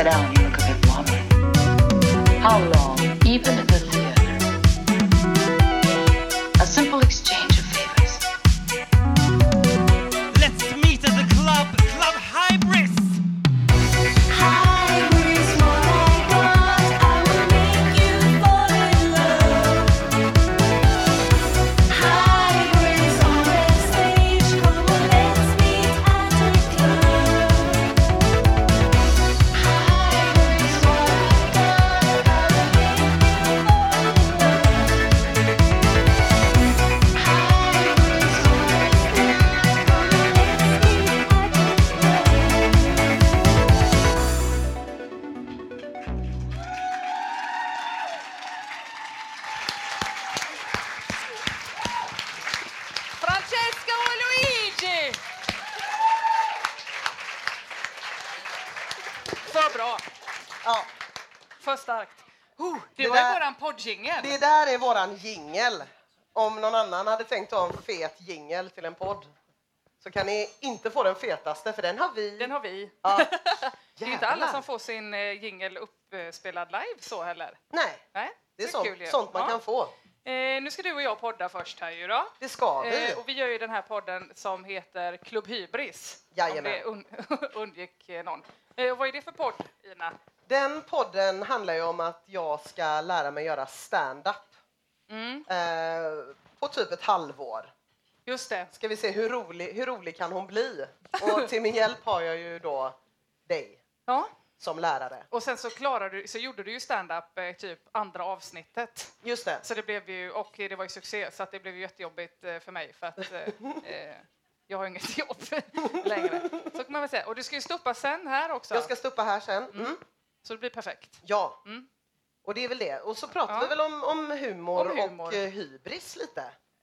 sit down. Våran jingel. Om någon annan hade tänkt ha en fet jingel till en podd så kan ni inte få den fetaste för den har vi. Den har vi. Ja. Det är inte alla som får sin eh, jingel uppspelad live så heller. Nej, Nej, det är så sånt, kul sånt man Ja. kan få. Eh, nu ska du och jag podda först här ju då. Det ska vi. Eh, och vi gör ju den här podden som heter Klubb Hybris. Jajamän. Om det un- undgick eh, någon. Eh, vad är det för podd, Ina? Den podden handlar ju om att jag ska lära mig göra stand-up Mm, eh, på typ ett halvår. just det. Ska vi se hur rolig, hur rolig kan hon bli? Och till min hjälp har jag ju då dig Ja. som lärare. Och sen så, klarade du, så gjorde du ju stand-up eh, typ andra avsnittet. Just det. Så det blev ju, och det var ju succé, så att det blev ju jättejobbigt eh, för mig för att eh, eh, jag har inget jobb längre. Så kan man säga. Och du ska ju stoppa sen här också, Jag ska stoppa här sen. Mm. så det blir perfekt. Ja. Mm. Och det är väl det. Och så pratar Ja. vi väl om, om, humor Om humor. och eh, hybris lite.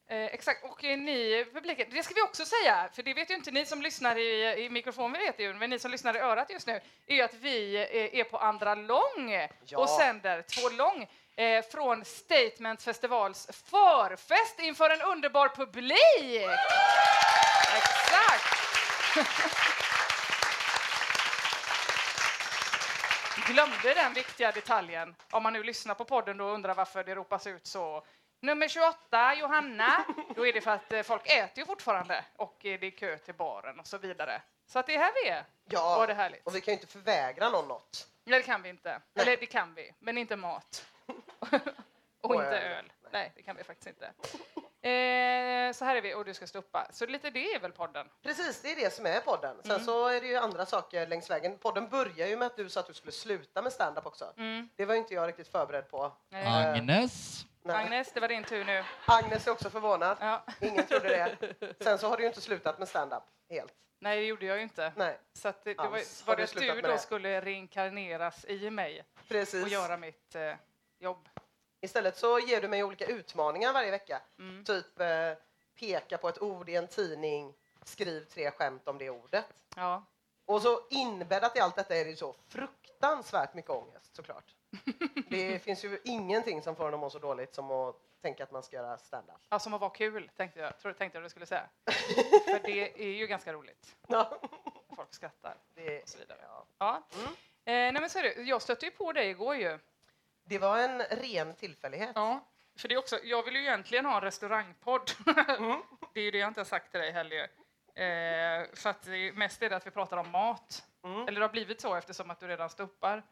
Eh, exakt, och eh, ni publiken, det ska vi också säga, för det vet ju inte ni som lyssnar i, i mikrofon, vet ju, men ni som lyssnar i örat just nu, är att vi eh, är på andra lång Ja. och sänder två lång eh, från Statement Festivals förfest inför en underbar publik! Exakt! Glömde den viktiga detaljen. Om man nu lyssnar på podden då och undrar varför det ropas ut så. Nummer 28, Johanna. Då är det för att eh, folk äter ju fortfarande och eh, det är kö till baren och så vidare. Så att det är här vi är. Ja, Och det är härligt. och vi kan ju inte förvägra någon något. Nej, det kan vi inte. Nej. Eller det kan vi, men inte mat. och Och inte öl. öl. Nej, det kan vi faktiskt inte. Eh, så här är vi och du ska stoppa. Så lite det är väl podden? Precis, det är det som är podden. Sen Mm. så är det ju andra saker längs vägen. Podden börjar ju med att du sa att du skulle sluta med stand-up också. Mm. Det var inte jag riktigt förberedd på. Eh, Agnes. Nej. Agnes, det var din tur nu. Agnes är också förvånad. Ja. Ingen trodde det. Sen så har du ju inte slutat med stand-up helt. Nej, det gjorde jag ju inte. Nej, Så att det, det var, var det att du då det? skulle reinkarneras i mig precis. och göra mitt eh, jobb. Istället så ger du mig olika utmaningar varje vecka. Mm. Typ eh, peka på ett ord i en tidning, skriv tre skämt om det ordet. Ja. Och så inbäddat i allt detta är det så fruktansvärt mycket ångest såklart. Det finns ju ingenting som får en att må så dåligt som att tänka att man ska göra stand-up. ja, som att vara kul, tänkte jag, tror, tänkte jag du skulle säga. För det är ju ganska roligt. Ja, Folk skrattar det, och så vidare. ja. Ja. Mm. Eh, nej, men så är det. Jag stötte ju på dig igår ju. Det var en ren tillfällighet. Ja. För det är också, jag vill ju egentligen ha en restaurangpodd. Mm. det är ju det jag inte har sagt till dig heller. Eh, för att det mest är det att vi pratar om mat. Mm. Eller det har blivit så eftersom att du redan stoppar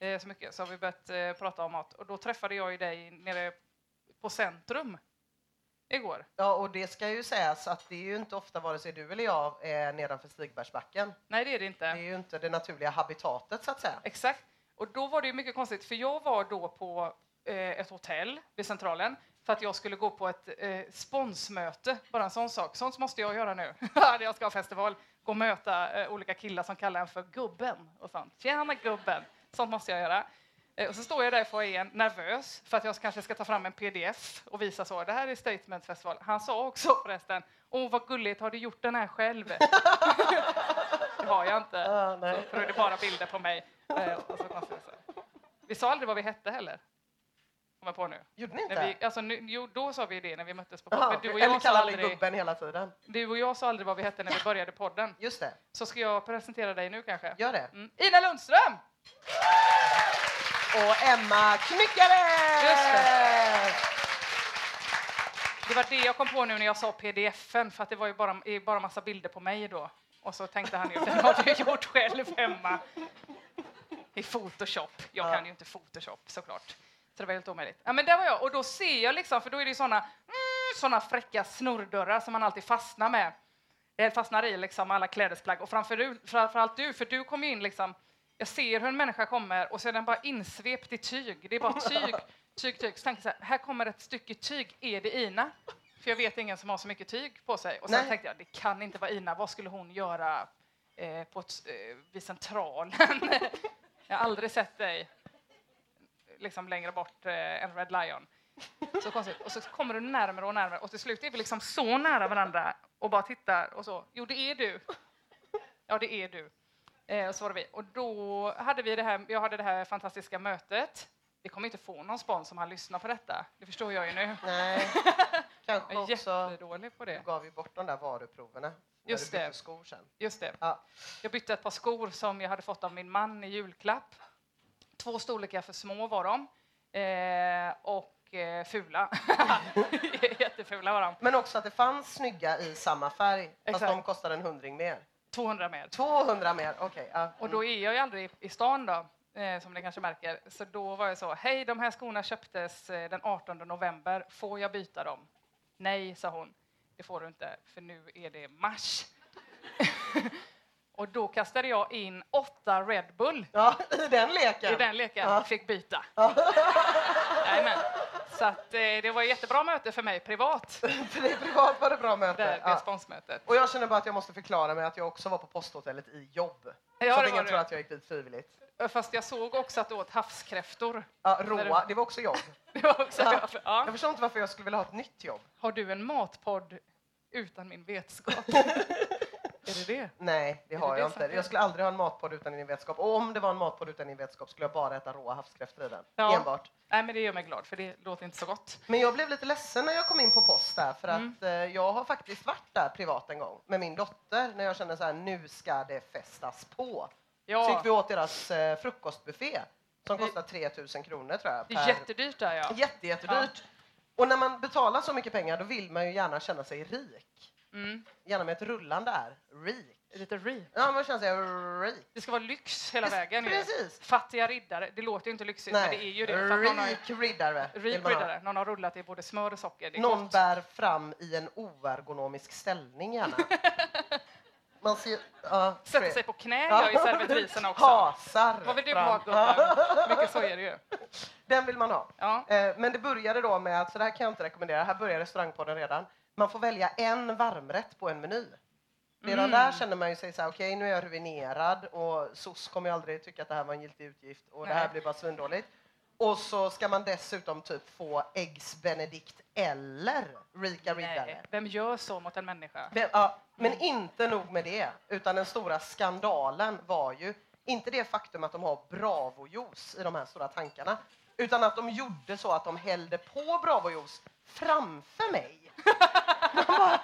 eh, så mycket. Så har vi börjat eh, prata om mat. Och då träffade jag ju dig nere på Centrum igår. Ja, och det ska ju sägas att det är ju inte ofta vare sig du eller jag är nedanför Stigbergsbacken. Nej, det är det inte. Det är ju inte det naturliga habitatet så att säga. Exakt. Och då var det mycket konstigt, för jag var då på eh, ett hotell vid Centralen för att jag skulle gå på ett eh, sponsmöte. Bara en sån sak. Sånt måste jag göra nu. När jag ska ha festival. Gå och möta eh, olika killar som kallar en för gubben och sånt. Tjena gubben! Sånt måste jag göra. Eh, och så står jag där i foajén nervös för att jag kanske ska ta fram en pdf och visa så. Det här är Statement Festival. Han sa också förresten, åh vad gulligt, har du gjort den här själv? det har jag inte. Ja, nej. För då är det bara bilder på mig. Eh, och så konstigt så. Vi sa aldrig vad vi hette heller. Kommer på nu. Gjorde ni inte? Vi, alltså, nu, jo, då sa vi det när vi möttes på podden. Men du och, eller jag sa aldrig, gubben hela tiden. du och jag sa aldrig vad vi hette när vi började podden. Just det, Så ska jag presentera dig nu kanske. gör det. Mm. Ina Lundström! Och Emma Knyckare! Just det. Det var det jag kom på nu när jag sa pdf-en, för att det var ju bara, bara massa bilder på mig då. Och så tänkte han ju, den har du gjort själv hemma i Photoshop. Jag Ja. kan ju inte Photoshop såklart. Så det var helt omöjligt. Ja, men där var jag och då ser jag liksom, för då är det ju såna, mm, såna fräcka snurrdörrar som man alltid fastnar med. Jag fastnar i liksom alla klädesplagg och framför, framförallt du, för du kom in liksom, jag ser hur en människa kommer och så är den bara insvept i tyg. Det är bara tyg, tyg, tyg. Så tänker jag så här, här kommer ett stycke tyg, är det Ina? För jag vet ingen som har så mycket tyg på sig. Och sen Nej. tänkte jag, det kan inte vara Ina, vad skulle hon göra eh, på ett, eh, vid centralen? jag har aldrig sett dig liksom längre bort eh, än Red Lion. Så konstigt. Och så kommer du närmare och närmare och till slut är vi liksom så nära varandra och bara tittar och så. Jo, det är du. Ja, det är du. Eh, och så var det vi. Och då hade vi det här, jag hade det här fantastiska mötet. Vi kommer inte få någon spons om han lyssnar på detta. Det förstår jag ju nu. Nej, kanske Jag är också jättedålig på det. du gav ju bort de där varuproverna. när Just du bytte det. skor sen. Just det. Ja. Jag bytte ett par skor som jag hade fått av min man i julklapp. Två storlekar för små var de. Eh, och eh, fula. Jättefula var de. Men också att det fanns snygga i samma färg, fast Exakt. de kostade en hundring mer. 200 med. 200 mer, okej. ja. Och då är jag ju aldrig i stan då, eh, som ni kanske märker. Så då var jag så, hej de här skorna köptes eh, den 18 november, får jag byta dem? Nej, sa hon, det får du inte, för nu är det mars. och då kastade jag in åtta Red Bull Ja, i den leken. i den leken, Ja. fick byta. Jajamän. Så att, eh, det var ett jättebra möte för mig privat, För det privat var det bra möte. det, det sponsmötet. Och jag känner bara att jag måste förklara mig att jag också var på posthotellet i jobb. Ja, så att ingen tror att jag gick dit frivilligt. Fast jag såg också att du åt havskräftor. Ja, råa, du- det var också jobb. Det var också, Ja. ja. Jag förstår inte varför jag skulle vilja ha ett nytt jobb. Har du en matpodd utan min vetskap? är det det? Nej, det Är har det jag det inte. Jag skulle aldrig ha en matpodd utan din vetskap. Och om det var en matpodd utan din vetskap skulle jag bara äta råa havskräftor i den. Ja. Enbart. Nej, men det gör mig glad, för det låter inte så gott. Men jag blev lite ledsen när jag kom in på post där för Mm. att eh, jag har faktiskt varit där privat en gång med min dotter när jag kände så här nu ska det festas på. Så Ja, gick vi åt deras eh, frukostbuffé som kostar 3000 kronor tror jag. det är jättedyrt där, ja. Jätte, jättedyrt. Och när man betalar så mycket pengar då vill man ju gärna känna sig rik. Mm. Gärna med ett rullande R. Rik. Lite re. Ja, man känner sig rik. Det ska vara lyx hela vägen. ju. Precis. Fattiga riddare, det låter ju inte lyxigt, men det är ju det. Att någon har, Rik riddare. rik riddare, någon har rullat i både smör och socker. Någon gott. bär fram i en oergonomisk ställning gärna. Man ser... Ja, Sätter sig på knä gör ju servitriserna också. Hasar Vad vill du fram. ha, gubben? Mycket så är det ju. Den vill man ha. Ja. Eh, Men det började då med att, så det här kan jag inte rekommendera, här börjar restaurangpodden redan. Man får välja en varmrätt på en meny. Redan Mm. där känner man ju sig så här, okej nu är jag ruinerad och SOS kommer ju aldrig tycka att det här var en giltig utgift och det här Nej. blir bara svindåligt. Och så ska man dessutom typ få Eggs Benedict eller Rika Riddare. Nej, vem gör så mot en människa? Men, ja, men inte nog med det, utan den stora skandalen var ju inte det faktum att de har Bravo-juice i de här stora tankarna, utan att de gjorde så att de hällde på Bravo-juice framför mig. Bara,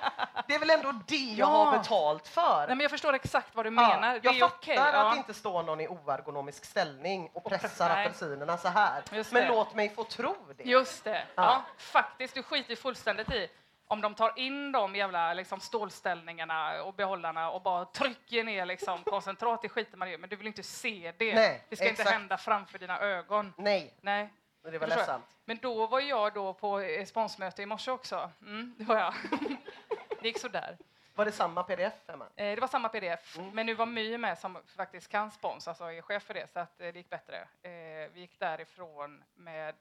det är väl ändå det jag Ja. har betalt för? Nej, men jag förstår exakt vad du Ja, menar. Det jag fattar okej. att ja. inte står någon i oergonomisk ställning och pre- pressar nej. apelsinerna så här. Men låt mig få tro det. Just det. Ja. Ja. faktiskt, du skiter fullständigt i om de tar in de jävla liksom, stålställningarna och behållarna och bara trycker ner liksom, koncentrat, det skiter man i. Men du vill inte se det. Nej, det ska inte exakt. hända framför dina ögon. Nej, Nej. Men det var Förstår jag. ledsamt. Men då var jag då på eh, sponsmöte i morse också. Mm, det var jag. det gick sådär. Var det samma pdf, Emma? Eh, det var samma pdf, Mm. men nu var My med som faktiskt kan spons, alltså är chef för det, så att eh, det gick bättre. Eh, vi gick därifrån med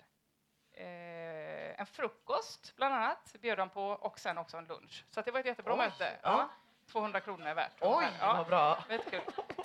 eh, en frukost bland annat bjöd de på och sen också en lunch. Så det var ett jättebra Oj, möte. ja. Ja. 200 kronor är värt. Oj, ja. vad bra.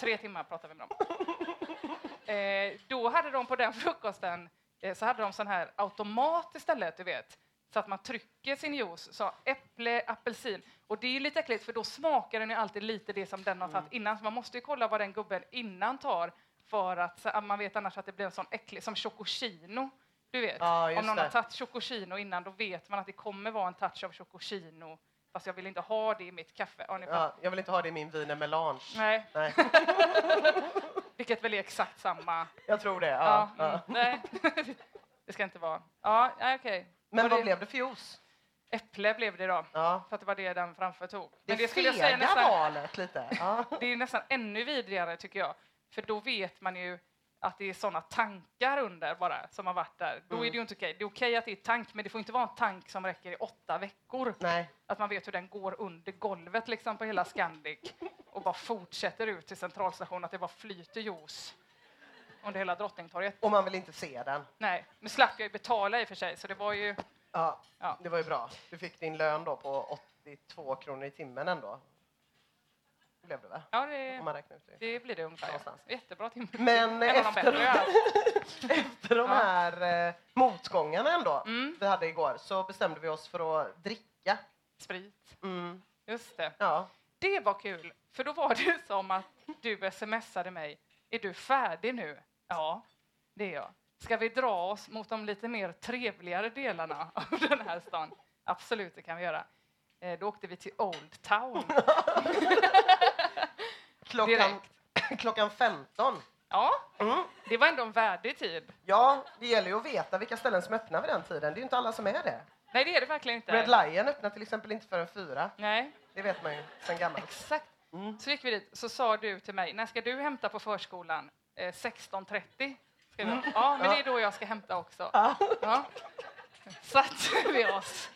Tre timmar pratade vi med dem. Eh, då hade de på den frukosten så hade de sån här automat istället, du vet. Så att man trycker sin juice, så äpple, apelsin. Och det är lite äckligt för då smakar den ju alltid lite det som den har Mm. tagit innan. Så man måste ju kolla vad den gubben innan tar för att så, man vet annars att det blir en sån äcklig, som chococino. Du vet, Ja, om någon det. har tagit chococino innan då vet man att det kommer vara en touch av chococino. Fast jag vill inte ha det i mitt kaffe. Ja, jag vill inte ha det i min wiener melange. Nej, Nej, vilket väl är exakt samma jag tror det. Ja, Ja, mm, nej. det ska inte vara. Ja, okej. Men Och vad det, blev det för juice? Äpple blev det då, Ja. för att det var det den framför tog. Det, Men det skulle jag säga nästan, valet lite. Ja. det är nästan ännu vidrigare tycker jag. För då vet man ju att det är såna tankar under bara som har varit där. Då Mm. är det ju inte okej. Det är okej att det är tank, men det får inte vara en tank som räcker i åtta veckor. Nej, Att man vet hur den går under golvet liksom på hela Scandic och bara fortsätter ut till centralstationen, att det bara flyter juice under hela Drottningtorget. och man vill inte se den. Nej, nu slapp jag ju betala i och för sig, så det var ju... Ja, Ja. det var ju bra. Du fick din lön då på 82 kronor i timmen ändå. Det blev det va? Ja, det, Om man räknar ut det. det blir det ungefär. Ja. Någonstans. Jättebra timme. Men En av de efter, efter de Ja. här eh, motgångarna ändå Mm. vi hade igår så bestämde vi oss för att dricka. Sprit, Mm. just det. Ja. Det var kul, för då var det som att du smsade mig. Är du färdig nu? Ja, det är jag. Ska vi dra oss mot de lite mer trevligare delarna av den här stan? Absolut, det kan vi göra. Eh, då åkte vi till Old Town. Klockan, klockan 15. Ja, Mm. det var ändå en värdig tid. Ja, det gäller ju att veta vilka ställen som öppnar vid den tiden. Det är ju inte alla som är det. Nej, det är det verkligen inte. Red Lion öppnar till exempel inte förrän fyra. Nej, Det vet man ju sen gammalt. exakt. Mm. Så gick vi dit, så sa du till mig, när ska du hämta på förskolan? Eh, 16.30. Ska vi? Ja, men det är då jag ska hämta också. Ja. Satte vi oss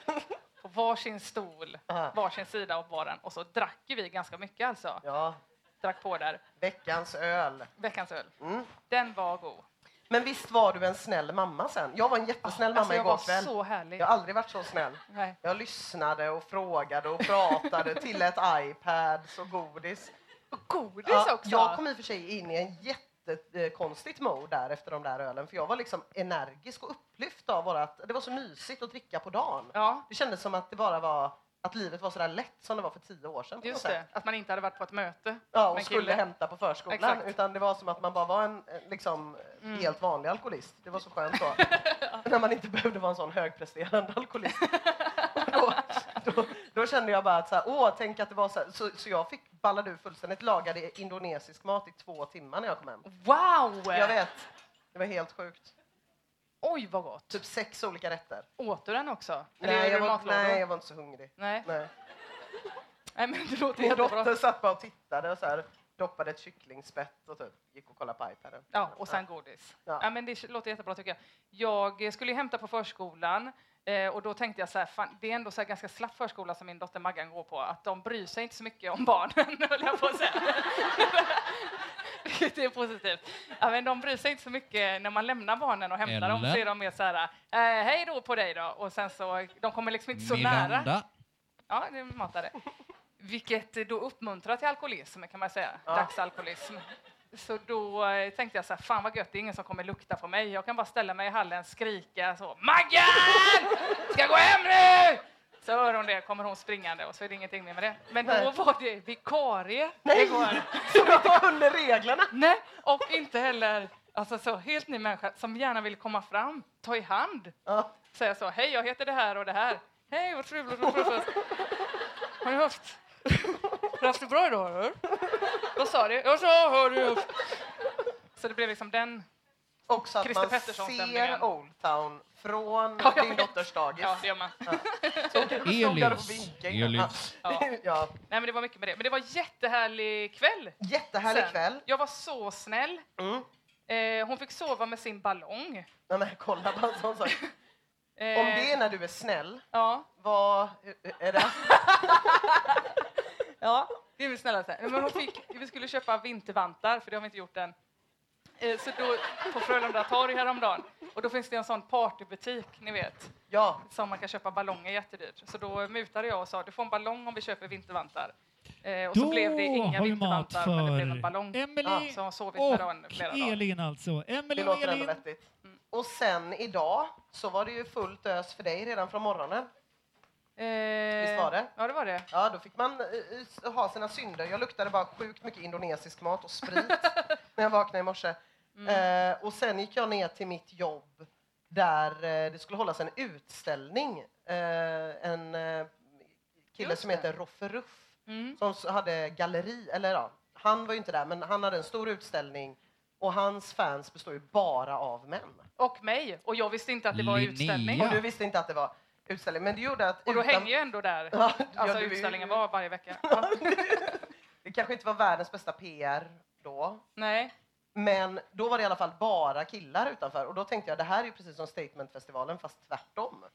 på varsin stol, Ja. varsin sida av baren och så drack vi ganska mycket alltså. Ja, Drack på där. veckans öl. Veckans öl. Mm. Den var god. Men visst var du en snäll mamma sen? Jag var en jättesnäll mamma Alltså, jag igår var kväll. så härlig. Jag har aldrig varit så snäll. Nej. Jag lyssnade och frågade och pratade till ett iPads och godis. Och godis Ja, också. jag kom i och för sig in i en jättekonstigt mode där efter de där ölen. För jag var liksom energisk och upplyft av att det var så mysigt att dricka på dagen. Ja, Det kändes som att det bara var att livet var så där lätt som det var för tio år sedan. just det. Att man inte hade varit på ett möte. Ja, och skulle kille. hämta på förskolan. Exakt. Utan det var som att man bara var en eh, liksom, Mm. helt vanlig alkoholist. Det var så skönt då. När man inte behövde vara en sån högpresterande alkoholist. Då, då, då kände jag bara att så här, åh, tänk att det var så. Så, så jag fick ballade ur fullständigt. Lagade indonesisk mat i två timmar när jag kom hem. Wow! Jag vet. Det var helt sjukt. Oj, vad gott. Typ sex olika rätter. Åt du den också? Eller Nej jag, var, nej, jag var inte så hungrig. Nej. Nej. Nej, men det låter Min dotter satt bara och tittade och så här, doppade ett kycklingspett och typ gick och kollade på iPaden. Ja, och sen godis. Ja. Ja. men det låter jättebra tycker jag. Jag skulle hämta på förskolan eh, och då tänkte jag så här, fan, det är ändå så här ganska slapp förskola som min dotter Maggan går på, att de bryr sig inte så mycket om barnen, höll jag på att säga. Vilket är positivt. Ja, men de bryr sig inte så mycket när man lämnar barnen och hämtar dem, Eller? så är de mer så här, eh, hej då på dig då, och sen så, de kommer liksom inte så nära. Miranda. Ja, det matade. Vilket då uppmuntrar till alkoholism kan man säga, Ja. dagsalkoholism. Så då eh, tänkte jag så här, fan vad gött, det är ingen som kommer lukta på mig. Jag kan bara ställa mig i hallen, skrika så, Maggan! Ska gå hem nu! Så hör hon det, kommer hon springande och så är det ingenting mer med det. Men då Nej. var det vikarie Nej. igår. Som inte kunde reglerna. Nej, och inte heller, alltså så helt ny människa som gärna vill komma fram, ta i hand Ja. säga så, hej jag heter det här och det här. Hej vad trevligt. Har ni haft, har ni haft det bra idag eller? Vad sa du? Jag sa har du. Så det blev liksom den, Också att Christer man Pettersson-stämningen. ser Old Town från Ja, din dotters dagis. ja det gör man. Du och Elins. Elins. Ja. ja. Nej men det var mycket med det. Men det var jättehärlig kväll. Jättehärlig sen. kväll. Jag var så snäll. Mm. Eh, hon fick sova med sin ballong. Nej, men kolla bara en sån sak. Om det är när du är snäll, Ja, vad är det? Ja, det är väl snällaste. Men hon fick, vi skulle köpa vintervantar, för det har vi inte gjort än. Eh, Så då, på Frölunda torg häromdagen. Och då finns det en sån partybutik, ni vet, Ja, som man kan köpa ballonger jättedyrt. Så då mutade jag och sa du får en ballong om vi köper vintervantar. Eh, och så Då blev det inga vintervantar, men det blev en ballong. Emelie Så den och flera dagar. Elin alltså. Emelie och Elin. vettigt. Och sen idag så var det ju fullt ös för dig redan från morgonen. Eh, Visst var det? Ja, det var det. Ja, då fick man eh, ha sina synder. Jag luktade bara sjukt mycket indonesisk mat och sprit när jag vaknade i morse. Mm. Eh, och sen gick jag ner till mitt jobb där eh, det skulle hållas en utställning. En kille Just som det. heter Roffe Ruff Mm. som hade galleri, eller ja, han var ju inte där, men han hade en stor utställning och hans fans består ju bara av män. Och mig. Och jag visste inte att det var Linnea. utställning. Och du visste inte att det var utställning, men det gjorde att Och då utan- hänger jag ändå där. Ja, ja, Alltså ju- utställningen var varje vecka. Ja. Det kanske inte var världens bästa PR då, Nej. men då var det i alla fall bara killar utanför och då tänkte jag det här är ju precis som Statementfestivalen fast tvärtom.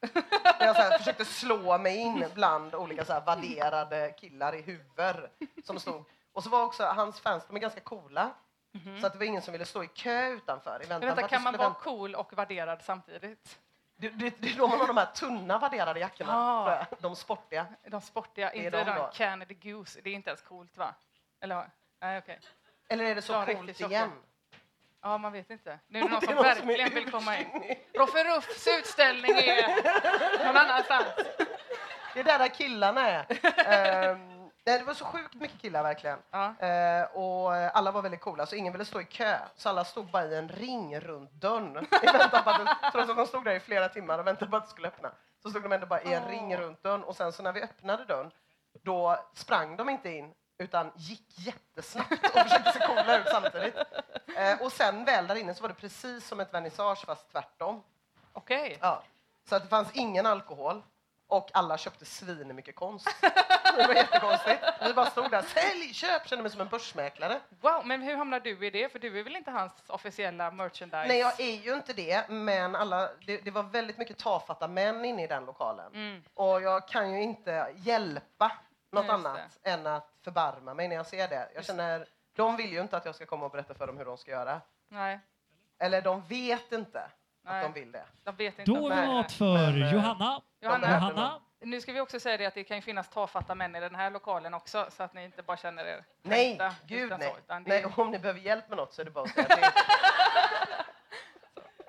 Jag så här, försökte slå mig in bland olika så här värderade killar i huvud som stod. Och så var också hans fans, de är ganska coola. Så att det var ingen som ville stå i kö utanför i väntan vänta, kan man vara vänta. cool och värderad samtidigt? Det, det, det är då man har de här tunna värderade jackorna, jag. de sportiga. De sportiga, Det inte de då. Canada Goose. Det är inte ens coolt va? Eller Nej, okej. Eller är det så Ja, coolt igen? Ja, man vet inte. Nu är det någon som verkligen vill komma in. Roffe Ruffs utställning är någon annanstans. Det är där, där killarna är. Ehm, nej, det var så sjukt mycket killar verkligen. Ja. Eh, och alla var väldigt coola, så ingen ville stå i kö. Så alla stod bara i en ring runt dörren. I väntan på att det, trots att de stod där i flera timmar och väntade på att det skulle öppna. Så stod de ändå bara i en ring runt dörren. Och sen så när vi öppnade dörren, då sprang de inte in utan gick jättesnabbt och försökte se coola ut samtidigt. Eh, och sen väl där inne så var det precis som ett vernissage fast tvärtom. Okej. Ja. Så att det fanns ingen alkohol och alla köpte svin mycket konst. Det var jättekonstigt. Vi bara stod där, sälj, köp, kände mig som en börsmäklare. Wow, men hur hamnar du i det? För du är väl inte hans officiella merchandise? Nej, jag är ju inte det, men alla, det, det var väldigt mycket tafatta män inne i den lokalen. Mm. Och jag kan ju inte hjälpa något just annat än att förbarma mig när jag ser det. Jag känner, de vill ju inte att jag ska komma och berätta för dem hur de ska göra. Nej, Eller de vet inte Nej. att de vill det. de vet inte. Då har vi mat för men, eh, Johanna. Johanna. Johanna. Nu ska vi också säga det att det kan finnas tafatta män i den här lokalen också, så att ni inte bara känner er Nej, kränkta gud nej. Så, det nej. är Om ni behöver hjälp med något så är det bara att säga till.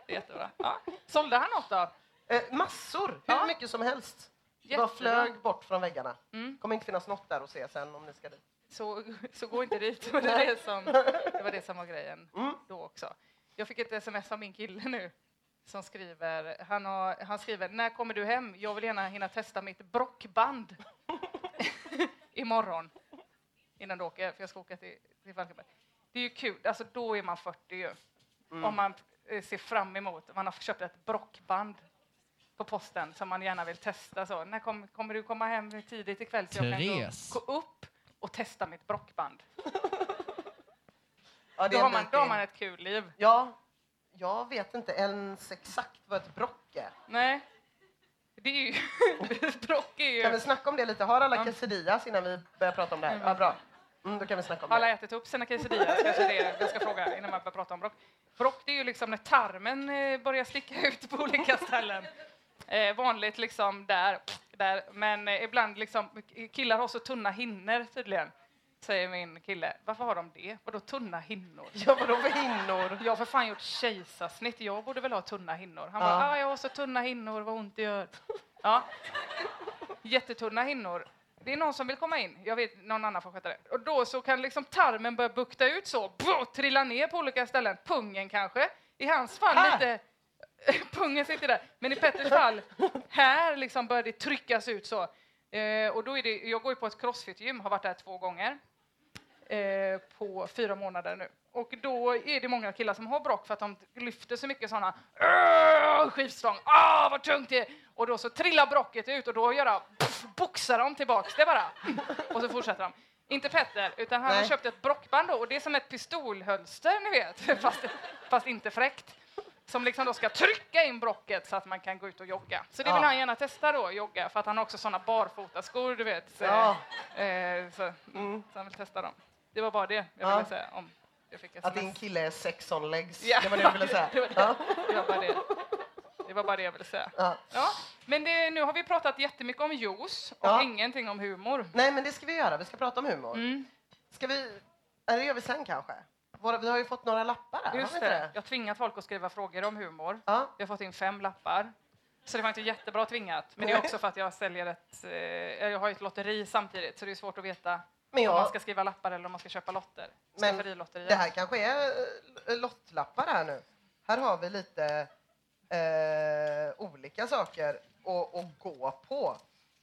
jättebra. Ja. Sålde han något då? Eh, massor, hur Ja. mycket som helst. Det bara Jättebra. flög bort från väggarna. Mm. kommer inte finnas något där att se sen om ni ska dit. Så, så gå inte dit. Det var det, som, det var det som var grejen Mm. då också. Jag fick ett sms av min kille nu som skriver, han, har, han skriver, när kommer du hem? Jag vill gärna hinna testa mitt brockband imorgon innan du åker, för jag ska åka till, till Falkenberg. Det är ju kul, alltså då är man 40 ju. Om man eh, ser fram emot, man har köpt ett brockband på posten som man gärna vill testa. Så. När kom, kommer du komma hem tidigt ikväll så jag kan Therese. gå, gå upp och testa mitt brockband? Ja, det Då har, man, då har man ett kul liv. Ja, jag vet inte ens exakt vad ett brock är. Nej. Det är ju... brock är Kan vi ju... snacka om det lite? Har alla Ja. quesadillas innan vi börjar prata om det här? Ja, bra. Mm, då kan vi snacka om Alla det. ätit upp sina quesadillas, kanske det är jag ska fråga innan man börjar prata om brock. Brock det är ju liksom när tarmen eh, börjar sticka ut på olika ställen. Eh, vanligt liksom där, där. men eh, ibland liksom, killar har så tunna hinnor tydligen, säger min kille. Varför har de det? Vadå tunna hinnor? Ja, vadå för hinnor? Jag har för fan gjort kejsarsnitt, jag borde väl ha tunna hinnor. Han Ja. bara, ah, jag har så tunna hinnor, vad ont det gör. Ja. Jättetunna hinnor. Det är någon som vill komma in, jag vet någon annan får sköta det. Och då så kan liksom tarmen börja bukta ut så, brr, trilla ner på olika ställen. Pungen kanske, i hans fall Här? lite Pungen sitter där, men i Petters fall, här liksom börjar det tryckas ut så. Eh, och då är det, jag går ju på ett crossfit-gym, har varit där två gånger eh, på fyra månader nu. Och då är det många killar som har brock för att de lyfter så mycket sådana skivstång, ah vad tungt det är! Och då så trillar brocket ut och då gör jag, pff, boxar de tillbaks det bara. Och så fortsätter de. Inte Petter, utan han har Nej. köpt ett brockband då och det är som ett pistolhölster ni vet, fast, fast inte fräckt. Som liksom då ska trycka in brocket så att man kan gå ut och jogga. Så det vill Ja. han gärna testa då, jogga, för att han har också sådana barfotaskor, du vet. Så, Ja. eh, så, Mm. så han vill testa dem. Det var bara det jag Ja. ville säga om Jag fick Att din kille är sex on legs. Ja. Det var det du ville säga. Det var det. Ja. Det var bara det. Det var bara det jag ville säga. Ja. Ja, men det, nu har vi pratat jättemycket om juice och Ja. ingenting om humor. Nej, men det ska vi göra. Vi ska prata om humor. Mm, Ska vi... Eller det gör vi sen kanske. Våra, vi har ju fått några lappar här. just det. Jag har tvingat folk att skriva frågor om humor. Ja. Vi har fått in fem lappar. Så det var inte jättebra tvingat. Men det är också för att jag säljer ett... Eh, jag har ett lotteri samtidigt så det är svårt att veta Men om man jag, ska skriva lappar eller om man ska köpa lotter. Men det här kanske är eh, lottlappar här nu. Här har vi lite eh, olika saker att, att gå på.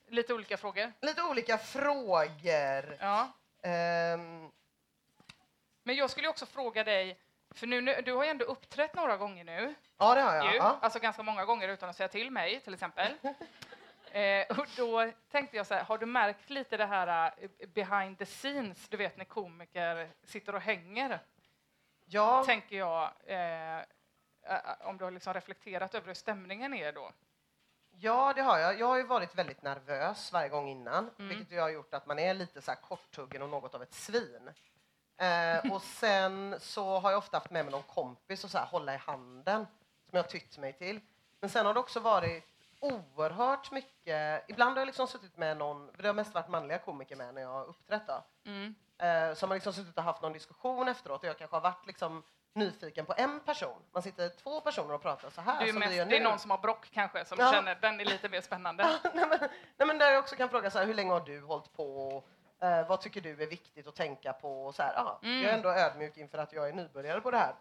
Lite olika frågor. Lite olika frågor. Ja. Ehm, Men jag skulle också fråga dig, för nu, nu, du har ju ändå uppträtt några gånger nu. ja, det har jag. Ja. Alltså ganska många gånger utan att säga till mig till exempel. eh, och då tänkte jag så här, har du märkt lite det här eh, behind the scenes, du vet när komiker sitter och hänger? Ja, Tänker jag, eh, eh, om du har liksom reflekterat över hur stämningen är då. ja, det har jag. Jag har ju varit väldigt nervös varje gång innan, Mm. vilket har gjort att man är lite så här korthuggen och något av ett svin. Eh, och sen så har jag ofta haft med mig någon kompis och så här hålla i handen som jag har tytt mig till. Men sen har det också varit oerhört mycket, ibland har jag liksom suttit med någon, det har mest varit manliga komiker med när jag har uppträtt. Mm. Eh, så har man liksom suttit och haft någon diskussion efteråt och jag kanske har varit liksom nyfiken på en person. Man sitter två personer och pratar så här Det är, som vi mest, gör det är någon som har brock kanske, som Ja. känner den är lite mer spännande. nej, men, nej, men där jag också kan fråga så här, hur länge har du hållit på? Eh, vad tycker du är viktigt att tänka på? Och så här, aha, Mm. Jag är ändå ödmjuk inför att jag är nybörjare på det här.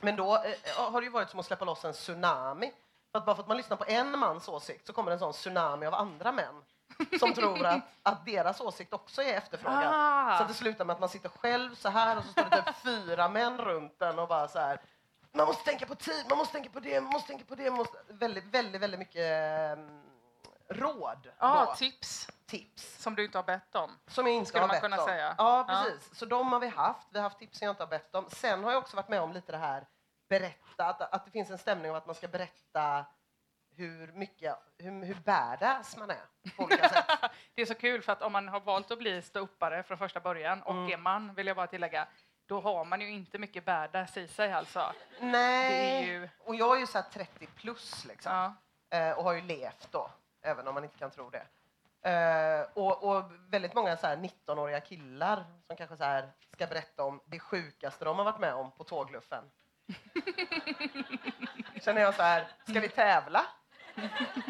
Men då eh, har det ju varit som att släppa loss en tsunami. Att bara för att man lyssnar på en mans åsikt så kommer en sån tsunami av andra män som tror att, att deras åsikt också är efterfrågad. Ah. Så att det slutar med att man sitter själv så här och så står det typ fyra män runt den och bara så här. Man måste tänka på tid, man måste tänka på det, man måste tänka på det. Måste... Väldigt, väldigt, väldigt mycket ehm, råd. Ja, då. tips tips. som du inte har bett om. Som jag inte Skulle har man bett kunna om. säga. Ja, precis. Så de har vi haft. Vi har haft tips som jag inte har bett om. Sen har jag också varit med om lite det här berätta, att, att det finns en stämning av att man ska berätta hur mycket, hur, hur badass man är på olika sätt. Det är så kul för att om man har valt att bli ståuppare från första början och Mm. är man, vill jag bara tillägga, då har man ju inte mycket badass i sig alltså. Nej, ju- och jag är ju så här 30 plus liksom. Ja. eh, och har ju levt då, även om man inte kan tro det. Eh, och, och väldigt många så här 19-åriga killar som kanske så ska berätta om det sjukaste de har varit med om på tågluffen. Känner jag så här, ska vi tävla?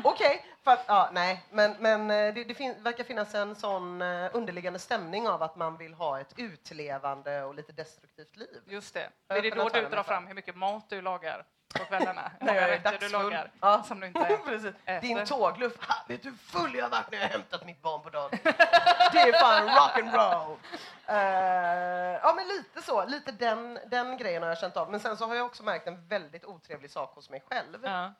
Okej, för att, ja, nej, men, men eh, det, det fin- verkar finnas en sån eh, underliggande stämning av att man vill ha ett utlevande och lite destruktivt liv. Just det. Är det då du drar fram hur mycket mat du lagar på kvällarna? När jag är du lagar Ja. som du inte. Äter. Din tågluff. Ha, vet du hur full jag har varit när jag har hämtat mitt barn på dagen? Det är fan rock'n'roll. Uh, ja, men lite så. Lite den, den grejen har jag känt av. Men sen så har jag också märkt en väldigt otrevlig sak hos mig själv. Ja.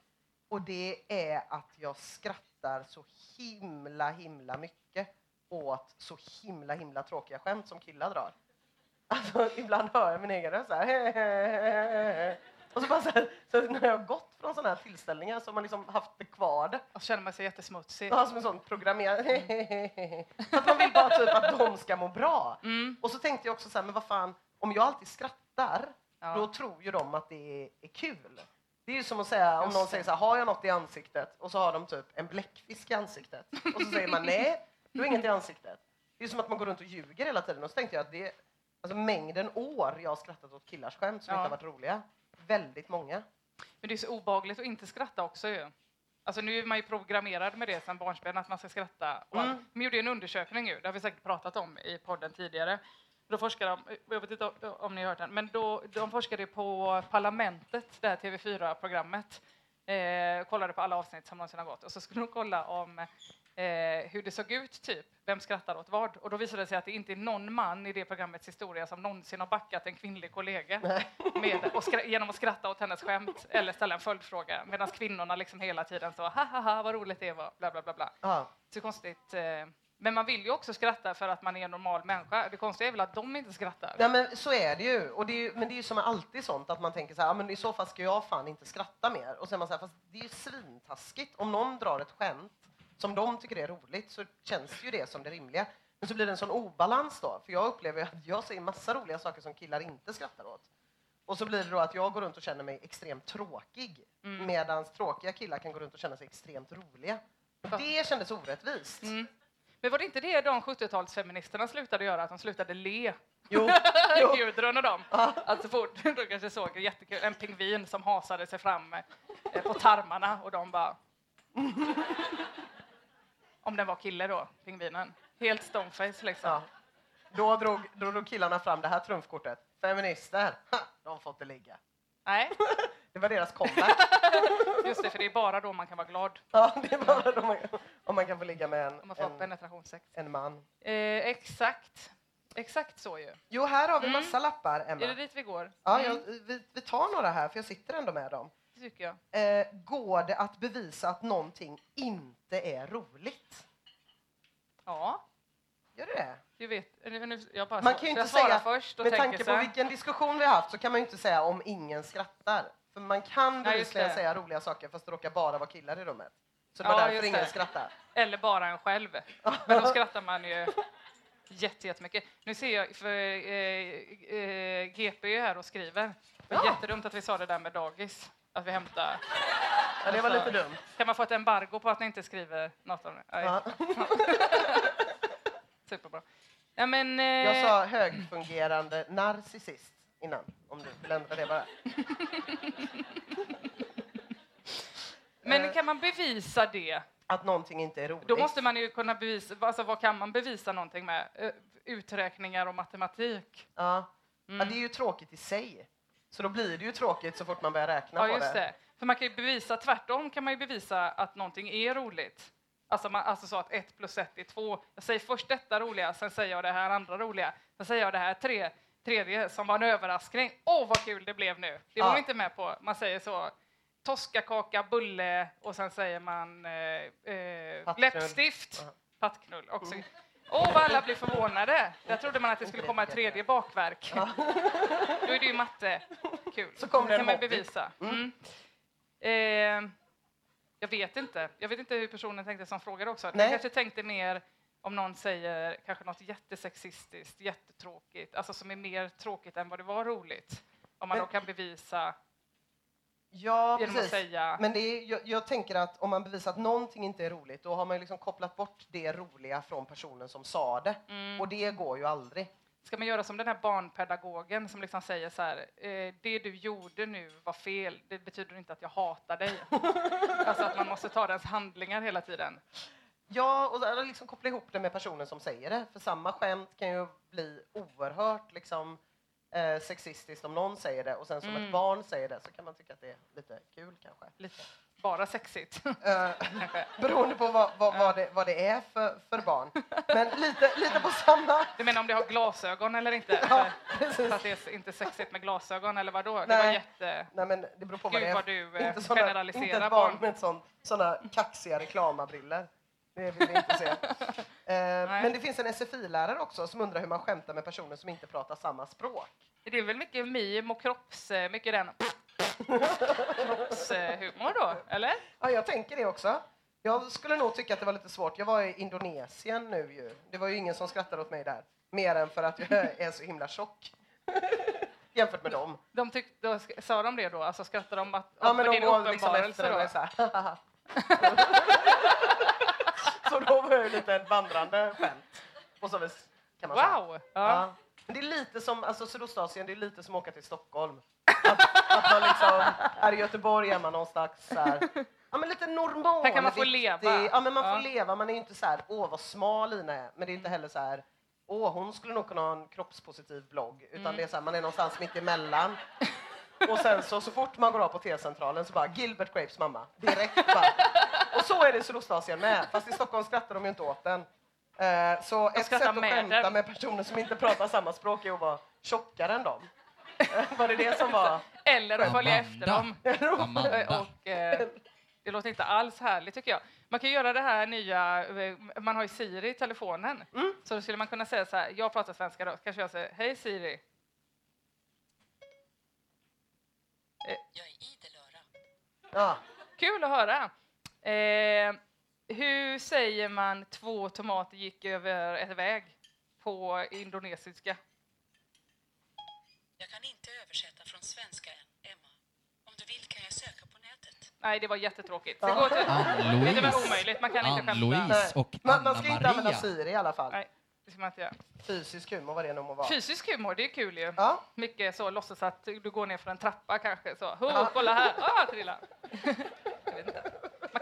Och det är att jag skrattar så himla, himla mycket åt så himla, himla tråkiga skämt som killar drar. Alltså, ibland hör jag min egen röst så här. Och så bara så, här, så när jag har gått från sådana här tillställningar så har man liksom haft det kvar det. Och så känner man sig jättesmutsig. Ja, som en sån programmerad... För att man vill bara typ att de ska må bra. Mm. Och så tänkte jag också så här, men vad fan, om jag alltid skrattar, Ja. då tror ju de att det är, är kul. Det är ju som att säga, om någon det. säger så här, har jag något i ansiktet? Och så har de typ en bläckfisk i ansiktet. Och så säger man nej, du har inget i ansiktet. Det är som att man går runt och ljuger hela tiden. Och så tänkte jag att det alltså, mängden år jag har skrattat åt killars skämt som Ja. inte har varit roliga. Väldigt många. Men det är så obagligt att inte skratta också ju. Alltså nu är man ju programmerad med det sedan barnsben att man ska skratta. Mm. De gjorde en undersökning ju, det har vi säkert pratat om i podden tidigare. Då forskade de, jag vet inte om- om ni har hört den, men då, de forskade på Parlamentet, det här TV4-programmet. Eh, kollade på alla avsnitt som någonsin har gått och så skulle de kolla om eh, hur det såg ut, typ. Vem skrattar åt vad? Och då visade det sig att det inte är någon man i det programmets historia som någonsin har backat en kvinnlig kollega med, genom att skratta åt hennes skämt eller ställa en följdfråga. Medan kvinnorna liksom hela tiden så ha ha ha vad roligt det var, bla bla bla. bla. Så konstigt. Eh, men man vill ju också skratta för att man är en normal människa. Det konstiga är väl att de inte skrattar. Ja, men så är det ju. Och det är ju men det är ju som med alltid sånt att man tänker så här, men i så fall ska jag fan inte skratta mer. Och är man så här, fast det är ju svintaskigt. Om någon drar ett skämt som de tycker är roligt så känns ju det som det rimliga. Men så blir det en sån obalans då, för jag upplever att jag säger massa roliga saker som killar inte skrattar åt. Och så blir det då att jag går runt och känner mig extremt tråkig, Mm. medan tråkiga killar kan gå runt och känna sig extremt roliga. Det kändes orättvist. Mm. Men var det inte det de 70-talsfeministerna slutade göra, att de slutade le? Jo, jo. Gudrun och dem. Att så fort de kanske såg en jättekul, en pingvin som hasade sig fram eh, på tarmarna och de bara... Om den var kille då, pingvinen. Helt stoneface liksom. Ja. Då, drog, då drog killarna fram det här trumfkortet. Feminister, ha, de får inte ligga. Nej, Det var deras comeback. just det, för det är bara då man kan vara glad ja, det är bara om man, om man kan få ligga med om en, man får en, penetrationssex. en man. Eh, exakt. Exakt så ju. Jo, här har vi Mm. massa lappar, Är det Emma. dit vi går? Ja, Mm, jag, vi, vi tar några här, för jag sitter ändå med dem. Det tycker jag. Eh, går det att bevisa att någonting inte är roligt? Ja, Gör det det? du vet. Nu, jag bara Man kan ju inte säga, först och med tanke på vilken diskussion vi har haft så kan man ju inte säga om ingen skrattar. För man kan bevisligen säga roliga saker fast det råkar bara vara killar i rummet. Så det var Ja, därför ingen det. skrattar. Eller bara en själv. Men då skrattar man ju jätte- jättemycket. Nu ser jag, för eh, eh, GP är här och skriver. Det var Ja. jättedumt att vi sa det där med dagis. Att vi hämtar. Ja, det var lite dumt. Kan man få ett embargo på att ni inte skriver något om det? Ja. Superbra. Ja, men, eh, Jag sa högfungerande narcissist innan, om du vill ändra det bara. men kan man bevisa det? Att någonting inte är roligt. Då måste man ju kunna bevisa, alltså vad kan man bevisa någonting med? Eh, Uträkningar och matematik. ja. Mm. ja, det är ju tråkigt i sig. Så då blir det ju tråkigt så fort man börjar räkna Ja, på just det. För man kan ju bevisa tvärtom kan man ju bevisa att någonting är roligt. Alltså, man, alltså så att ett plus ett är två. Jag säger först detta roliga, sen säger jag det här andra roliga. Sen säger jag det här tre, tredje som var en överraskning. Åh, vad kul det blev nu. Det var Ja. man inte med på. Man säger så. Toskakaka, bulle och sen säger man eh, eh, läppstift. Pattknull också. Åh, vad alla blir förvånade. Där trodde man att det skulle komma ett tredje bakverk. Då är det ju matte. Kul. Så kom det kan man bevisa. Mm. Eh, jag vet inte. Jag vet inte hur personen tänkte som frågade också. Nej. Jag kanske tänkte mer om någon säger kanske något jättesexistiskt, jättetråkigt, alltså som är mer tråkigt än vad det var roligt. Om man Men- då kan bevisa Ja, genom att precis. säga Men det är, jag, jag tänker att om man bevisar att någonting inte är roligt, då har man liksom kopplat bort det roliga från personen som sa det. Mm. Och det går ju aldrig. Ska man göra som den här barnpedagogen som liksom säger så här, eh, det du gjorde nu var fel, det betyder inte att jag hatar dig. alltså att man måste ta dens handlingar hela tiden. Ja, och liksom koppla ihop det med personen som säger det. För samma skämt kan ju bli oerhört liksom, eh, sexistiskt om någon säger det och sen som Mm. ett barn säger det så kan man tycka att det är lite kul kanske. Lite. Bara sexigt. Eh, beroende på vad, vad, vad, det, vad det är för, för barn. Men lite, lite på samma... Du menar om det har glasögon eller inte? Ja, För, att det är inte sexigt med glasögon eller vad då? Det Nej. var jätte... Nej, men det beror på vad Gud, det är. vad du, eh, inte, såna, generaliserar inte ett barn. barn med sån, såna kaxiga reklamabriller. Det vill vi inte se. Eh, men det finns en SFI-lärare också som undrar hur man skämtar med personer som inte pratar samma språk. Det är väl mycket mim och kropps... eh, Mycket den kroppshumor då, eller? Ja, jag tänker det också. Jag skulle nog tycka att det var lite svårt. Jag var i Indonesien nu ju. Det var ju ingen som skrattade åt mig där. Mer än för att jag är så himla tjock. Jämfört med dem. De tyck, då, sa de det då? Alltså skrattade de att, Ja, men din de var liksom uppenbarelse efter då? så här. Var jag ju lite ett vandrande skämt. Och så vis, kan man säga. Wow! Ja. Ja. Men det är lite som, alltså Sydostasien, det är lite som att åka till Stockholm. Att, att man liksom, här i Göteborg är man någon slags så här, ja men lite normal. Här kan man få viktig- leva. Ja men man Ja. får leva, man är ju inte så här, åh vad smal Lina är. Men det är inte heller så här, åh hon skulle nog kunna ha en kroppspositiv blogg. Utan Mm. det är så här, man är någonstans mitt emellan. Och sen så, så fort man går av på T-centralen så bara Gilbert Grapes mamma. Direkt bara. Så är det i Sydostasien med. Fast i Stockholm skrattar de ju inte åt den. Eh, så ett sätt att med skämta den. med personer som inte pratar samma språk är att vara tjockare än dem. Eh, var det det som var? Eller att följa efter dem. Och, eh, det låter inte alls härligt tycker jag. Man kan göra det här nya, eh, man har ju Siri i telefonen. Mm. Så då skulle man kunna säga så här, jag pratar svenska då, kanske jag säger hej Siri. Jag är idel öra. Ja. Kul att höra. Eh, Hur säger man två tomater gick över ett väg på indonesiska? Jag kan inte översätta från svenska än, Emma. Om du vill kan jag söka på nätet. Nej, det var jättetråkigt. Det går till... Det var omöjligt. Man kan inte skämta. Ann-Louise och Man, man ska inte använda. Siri i alla fall. Nej, det ska man inte göra. Fysisk humor, vad det nu må vara. Fysisk humor, det är kul ju. Ja, Mycket så, låtsas att du går ner för en trappa kanske. Så, oh, Ja. kolla här, ah, trilla. Jag vet inte.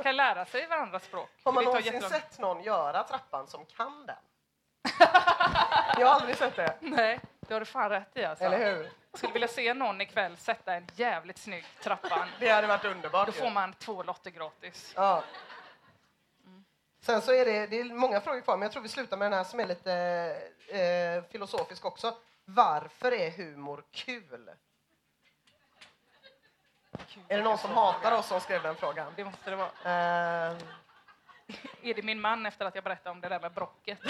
Kan lära sig varandras språk. har man någonsin sett någon göra trappan som kan den? Jag har aldrig sett det. Nej, det har du fan rätt i alltså. Eller hur? Skulle vilja se någon ikväll sätta en jävligt snygg trappan. Det hade varit underbart. Då ju. får man två lotter gratis. Ja. Sen så är det, det är många frågor kvar, men jag tror vi slutar med den här som är lite eh, filosofisk också. Varför är humor kul? Är det någon som hatar oss som skrev den frågan? Det måste det vara. Eh, Är det min man efter att jag berättade om det där med brocket?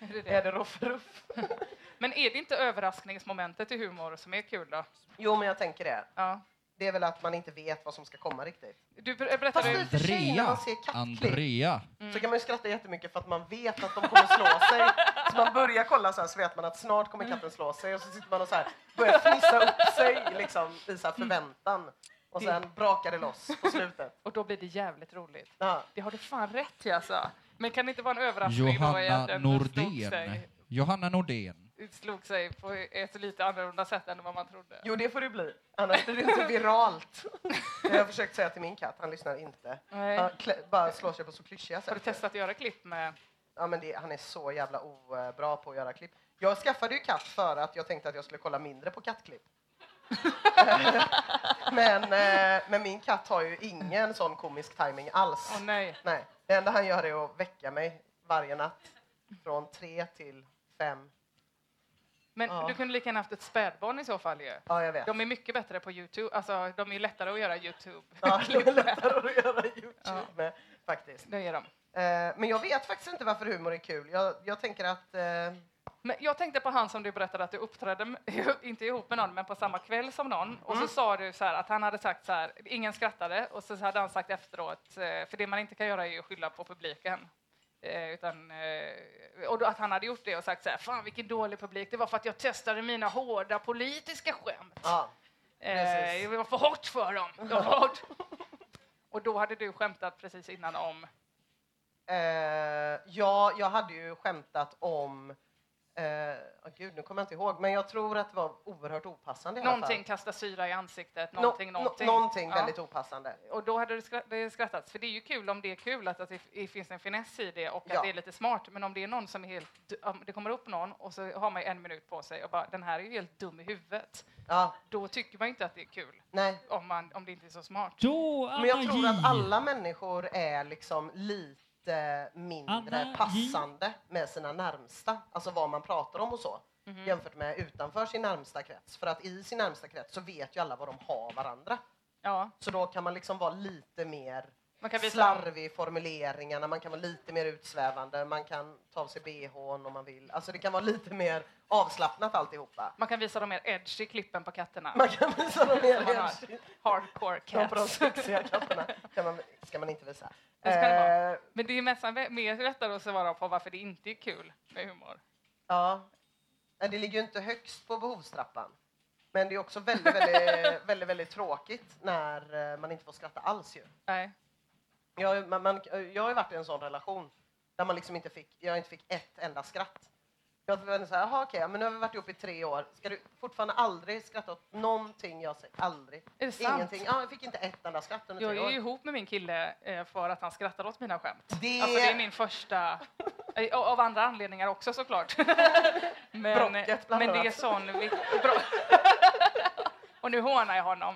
är det är det? det Ruff Ruff? Men är det inte överraskningsmomentet i humor som är kul då? Jo, men jag tänker det. Ja. Det är väl att man inte vet vad som ska komma riktigt. Du ber- berättade... Fast i och för sig, när Andrea. man ser kattklipp Andrea. så kan man ju skratta jättemycket för att man vet att de kommer slå sig. Så man börjar kolla så här så vet man att snart kommer katten slå sig och så sitter man och så här börjar fnissa upp sig liksom i så här förväntan. Och sen brakar det loss på slutet. Och då blir det jävligt roligt. Ja. Det har du fan rätt i alltså. Men kan det inte vara en överraskning Johanna Nordén. sig, Johanna Nordén. Slog sig på ett lite annorlunda sätt än vad man trodde? Jo, det får det bli. Annars blir det inte viralt. Det har jag försökt säga till min katt, han lyssnar inte. Nej. Han klä, bara slår sig på så klyschiga sätt. Har du testat att göra klipp med... Ja, men det, han är så jävla obra på att göra klipp. Jag skaffade ju katt för att jag tänkte att jag skulle kolla mindre på kattklipp. men, eh, men min katt har ju ingen sån komisk timing alls. Åh nej. Nej, det enda han gör är att väcka mig varje natt från tre till fem. Men Ja. du kunde lika gärna haft ett spädbarn i så fall ju. Ja, jag vet. De är mycket bättre på Youtube. Alltså, de är lättare att göra Youtube. Ja, det är lättare att göra Youtube Ja. med, faktiskt. Det är de. Eh, men jag vet faktiskt inte varför humor är kul. Jag, jag tänker att... Eh, Men jag tänkte på han som du berättade att du uppträdde, med, inte ihop med någon, men på samma kväll som någon. Och Mm. så sa du så här att han hade sagt så här, ingen skrattade. Och så hade han sagt efteråt, eh, för det man inte kan göra är att skylla på publiken. Eh, utan, eh, och att han hade gjort det och sagt så här, fan vilken dålig publik, det var för att jag testade mina hårda politiska skämt. ja, Eh, det var för hårt för dem. Det var hårt. och då hade du skämtat precis innan om, Eh, ja, jag hade ju skämtat om... Eh, åh gud, nu kommer jag inte ihåg, men jag tror att det var oerhört opassande i någonting kasta syra i ansiktet, Nå- någonting, nå- någonting. någonting Ja. väldigt opassande. Och då hade det skra- det skrattats, för det är ju kul om det är kul att, att det finns en finess i det och Ja. att det är lite smart. Men om det är någon som är helt, om det kommer upp någon och så har man en minut på sig och bara den här är ju helt dum i huvudet. Ja, Då tycker man inte att det är kul nej. om, man, om det inte är så smart. Då, Men jag tror att alla människor är liksom lite mindre Anna passande med sina närmsta, alltså vad man pratar om och så, Mhm. jämfört med utanför sin närmsta krets. För att i sin närmsta krets så vet ju alla vad de har varandra. Ja, Så då kan man liksom vara lite mer man kan slarvig i formuleringarna, man kan vara lite mer utsvävande, man kan ta av sig bhn om man vill. Alltså det kan vara lite mer avslappnat alltihopa. man kan visa de mer edgy klippen på katterna. Man kan visa dem mer edgy. Hardcore på de cats. sexiga katterna kan man, ska man inte visa. Det ska det vara. Eh, Men det är nästan mer lättare att svara på varför det inte är kul med humor. Ja. Det ligger ju inte högst på behovstrappan. Men det är också väldigt, väldigt, väldigt, väldigt tråkigt när eh, man inte får skratta alls ju. Nej. Jag, man, man, jag har ju varit i en sån relation där man liksom inte fick, jag inte fick ett enda skratt. Jag var så här, jaha okej, men nu har vi varit ihop i tre år. Ska du fortfarande aldrig skratta åt någonting jag säger? Aldrig. Är det sant? Ingenting. Ja, jag fick inte ett enda skratt under Jag tre är ju ihop med min kille eh, för att han skrattar åt mina skämt. Det- Alltså, det är min första... eh, Av andra anledningar också såklart. men, Bråcket, bland men det är annat. sån... vi-. Och nu hånar jag honom.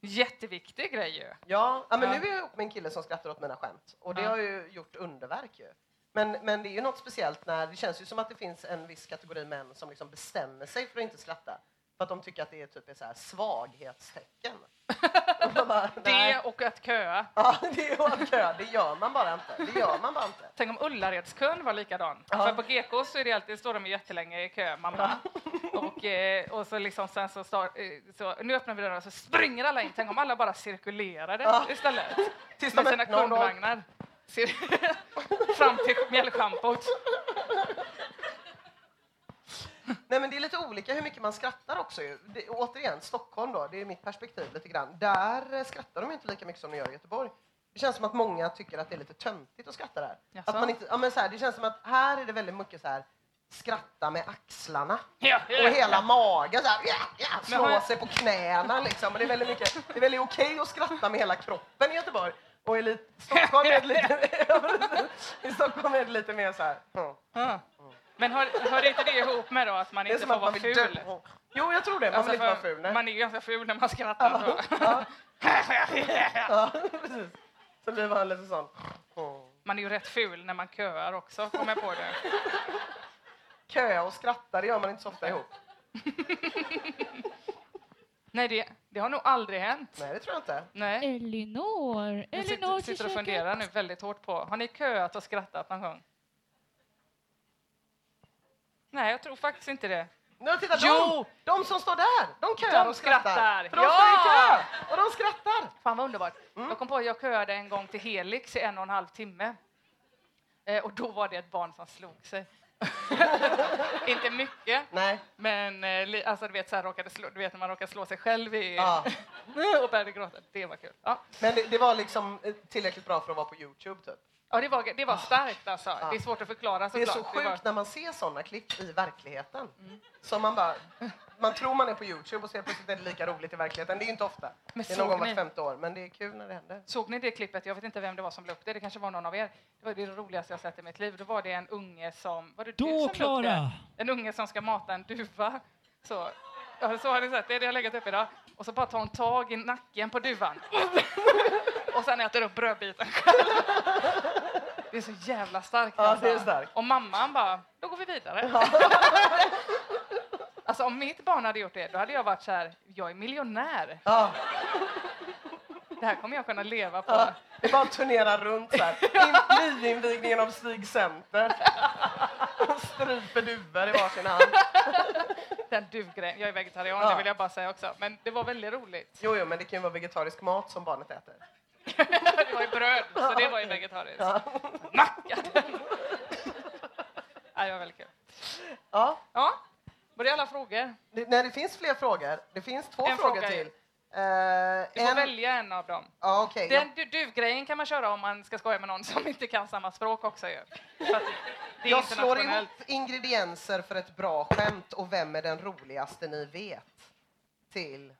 Jätteviktig grej ju. Ja, ja men nu är jag ihop med en kille som skrattar åt mina skämt. Och det Ja. har ju gjort underverk ju. Men, men det är ju något speciellt när det känns ju som att det finns en viss kategori män som liksom bestämmer sig för att inte skratta. För att de tycker att det är typ ett så här svaghetstecken. Och bara, Det och att köa. Ja, det är ju att kö. Det gör man bara inte. Det gör man bara inte. Tänk om Ullaredskön var likadan. Ja. För på GK så är det alltid, står de jättelänge i kö, bara. Och, eh, och så liksom sen så, start, eh, så nu öppnar vi dörren och så springer alla in. Tänk om alla bara cirkulerade Ja. istället. Tills Med sina och kundvagnar. Fram till mjällschampot. Nej, men det är lite olika hur mycket man skrattar också. Det, återigen, Stockholm då, det är mitt perspektiv lite grann. Där eh, skrattar de inte lika mycket som de gör i Göteborg. Det känns som att många tycker att det är lite töntigt att skratta där. Jaså? Att man inte, ja, men så här, det känns som att här är det väldigt mycket så här skratta med axlarna Ja, och hela magen så här, ja, ja, slå jag- sig på knäna liksom. Och det är väldigt mycket, det är väldigt okej att skratta med hela kroppen i Göteborg. Och i Stockholm är det lite, ja, i Stockholm är lite mer så här. mm. Men hör, hör inte det ihop med då att man inte får vara ful? dö. Jo, jag tror det. Man Alltså, vill inte vara ful. Nej. man är ju ganska ful när man skrattar. Ja, precis. Så blir man lite sån. Man är ju rätt ful när man köar också, kom jag på det. Köa och skratta, det gör man inte så ofta ihop. Nej, det, det har nog aldrig hänt. Nej, det tror jag inte. Nej. Elinor. Elinor sitter, sitter och funderar nu väldigt hårt på, har ni köat och skrattat någon gång? Nej, jag tror faktiskt inte det. Nu, titta, Jo! de, de som står där, de köar De och skrattar. skrattar. För de Ja! står i kö och de skrattar. Fan vad underbart. Mm. Jag kom på att jag köade en gång till Helix i en och en halv timme. Eh, och då var det ett barn som slog sig. inte mycket, Nej. men eh, alltså, du, vet, så här, råkade slå, du vet när man råkar slå sig själv i, Ja. och började gråta. Det var kul. Ja, Men det, det var liksom eh, tillräckligt bra för att vara på Youtube, typ. Ja det, var, det var starkt alltså. Ja. Det är svårt att förklara Det är såklart. så sjukt var, när man ser såna klipp i verkligheten. Mm. Så man bara... Man tror man är på Youtube och ser plötsligt är det lika roligt i verkligheten. Det är inte ofta. Men det är någon gång vart femte år, men det är kul när det händer. Såg ni det klippet? Jag vet inte vem det var som la upp det. Det kanske var någon av er. Det var det roligaste jag sett i mitt liv. Då var det en unge som... Var det du Då, som Klara! En unge som ska mata en duva. Så, ja, så har ni sett det. Det har legat upp idag. Och så bara tar hon tag i nacken på duvan. och sen äter upp brödbiten själv. Det är så jävla starkt. Ja, alltså. det är starkt. Och mamman bara, då går vi vidare. alltså om mitt barn hade gjort det, då hade jag varit så här, jag är miljonär. Ja, Det här kommer jag kunna leva på. ja. Det är bara turnera runt så här. In, nyinvigningen av Stig Center. Och stryper duvor i varsin hand. Den duvgrejen. Jag är vegetarian, Ja. det vill jag bara säga också. Men det var väldigt roligt. Jo, jo, men det kan ju vara vegetarisk mat som barnet äter. det var ju bröd, så det var ju vegetariskt. Ja. Macka! ja, det var väldigt kul. Ja. Ja, var det alla frågor? Det, nej, det finns fler frågor. Det finns två En frågor fråga till. Eh, Du får en, välja en av dem. ja, okej. ja. Den du- duvgrejen kan man köra om man ska skoja med någon som inte kan samma språk också ju. Jag slår ihop ingredienser för ett bra skämt och vem är den roligaste ni vet? Till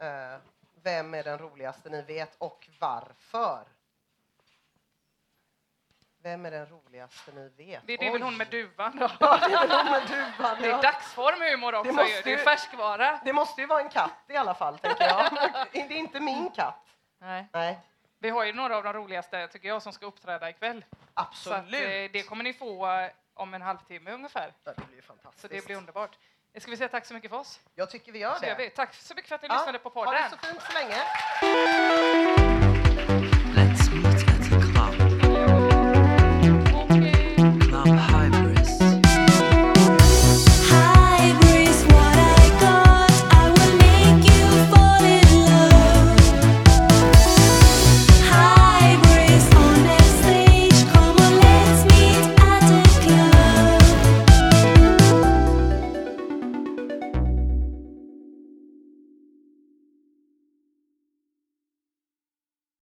eh, vem är den roligaste ni vet och varför? Vem är den roligaste ni vet? Det, det är väl hon med duvan då. Ja, det är hon med duvan. Det är dagsform humor också måste ju. Det är färskvara. Det måste ju vara en katt i alla fall, tänker jag. Det är inte min katt. Nej. Nej, Vi har ju några av de roligaste, tycker jag, som ska uppträda ikväll. Så att, absolut. eh, det kommer ni få eh, om en halvtimme ungefär. Det blir ju fantastiskt. Så det blir underbart. Eh, Ska vi säga tack så mycket för oss? Jag tycker vi gör Så gör det. vi. Tack så mycket för att ni Ja, lyssnade på Ha podden. det så fint så länge.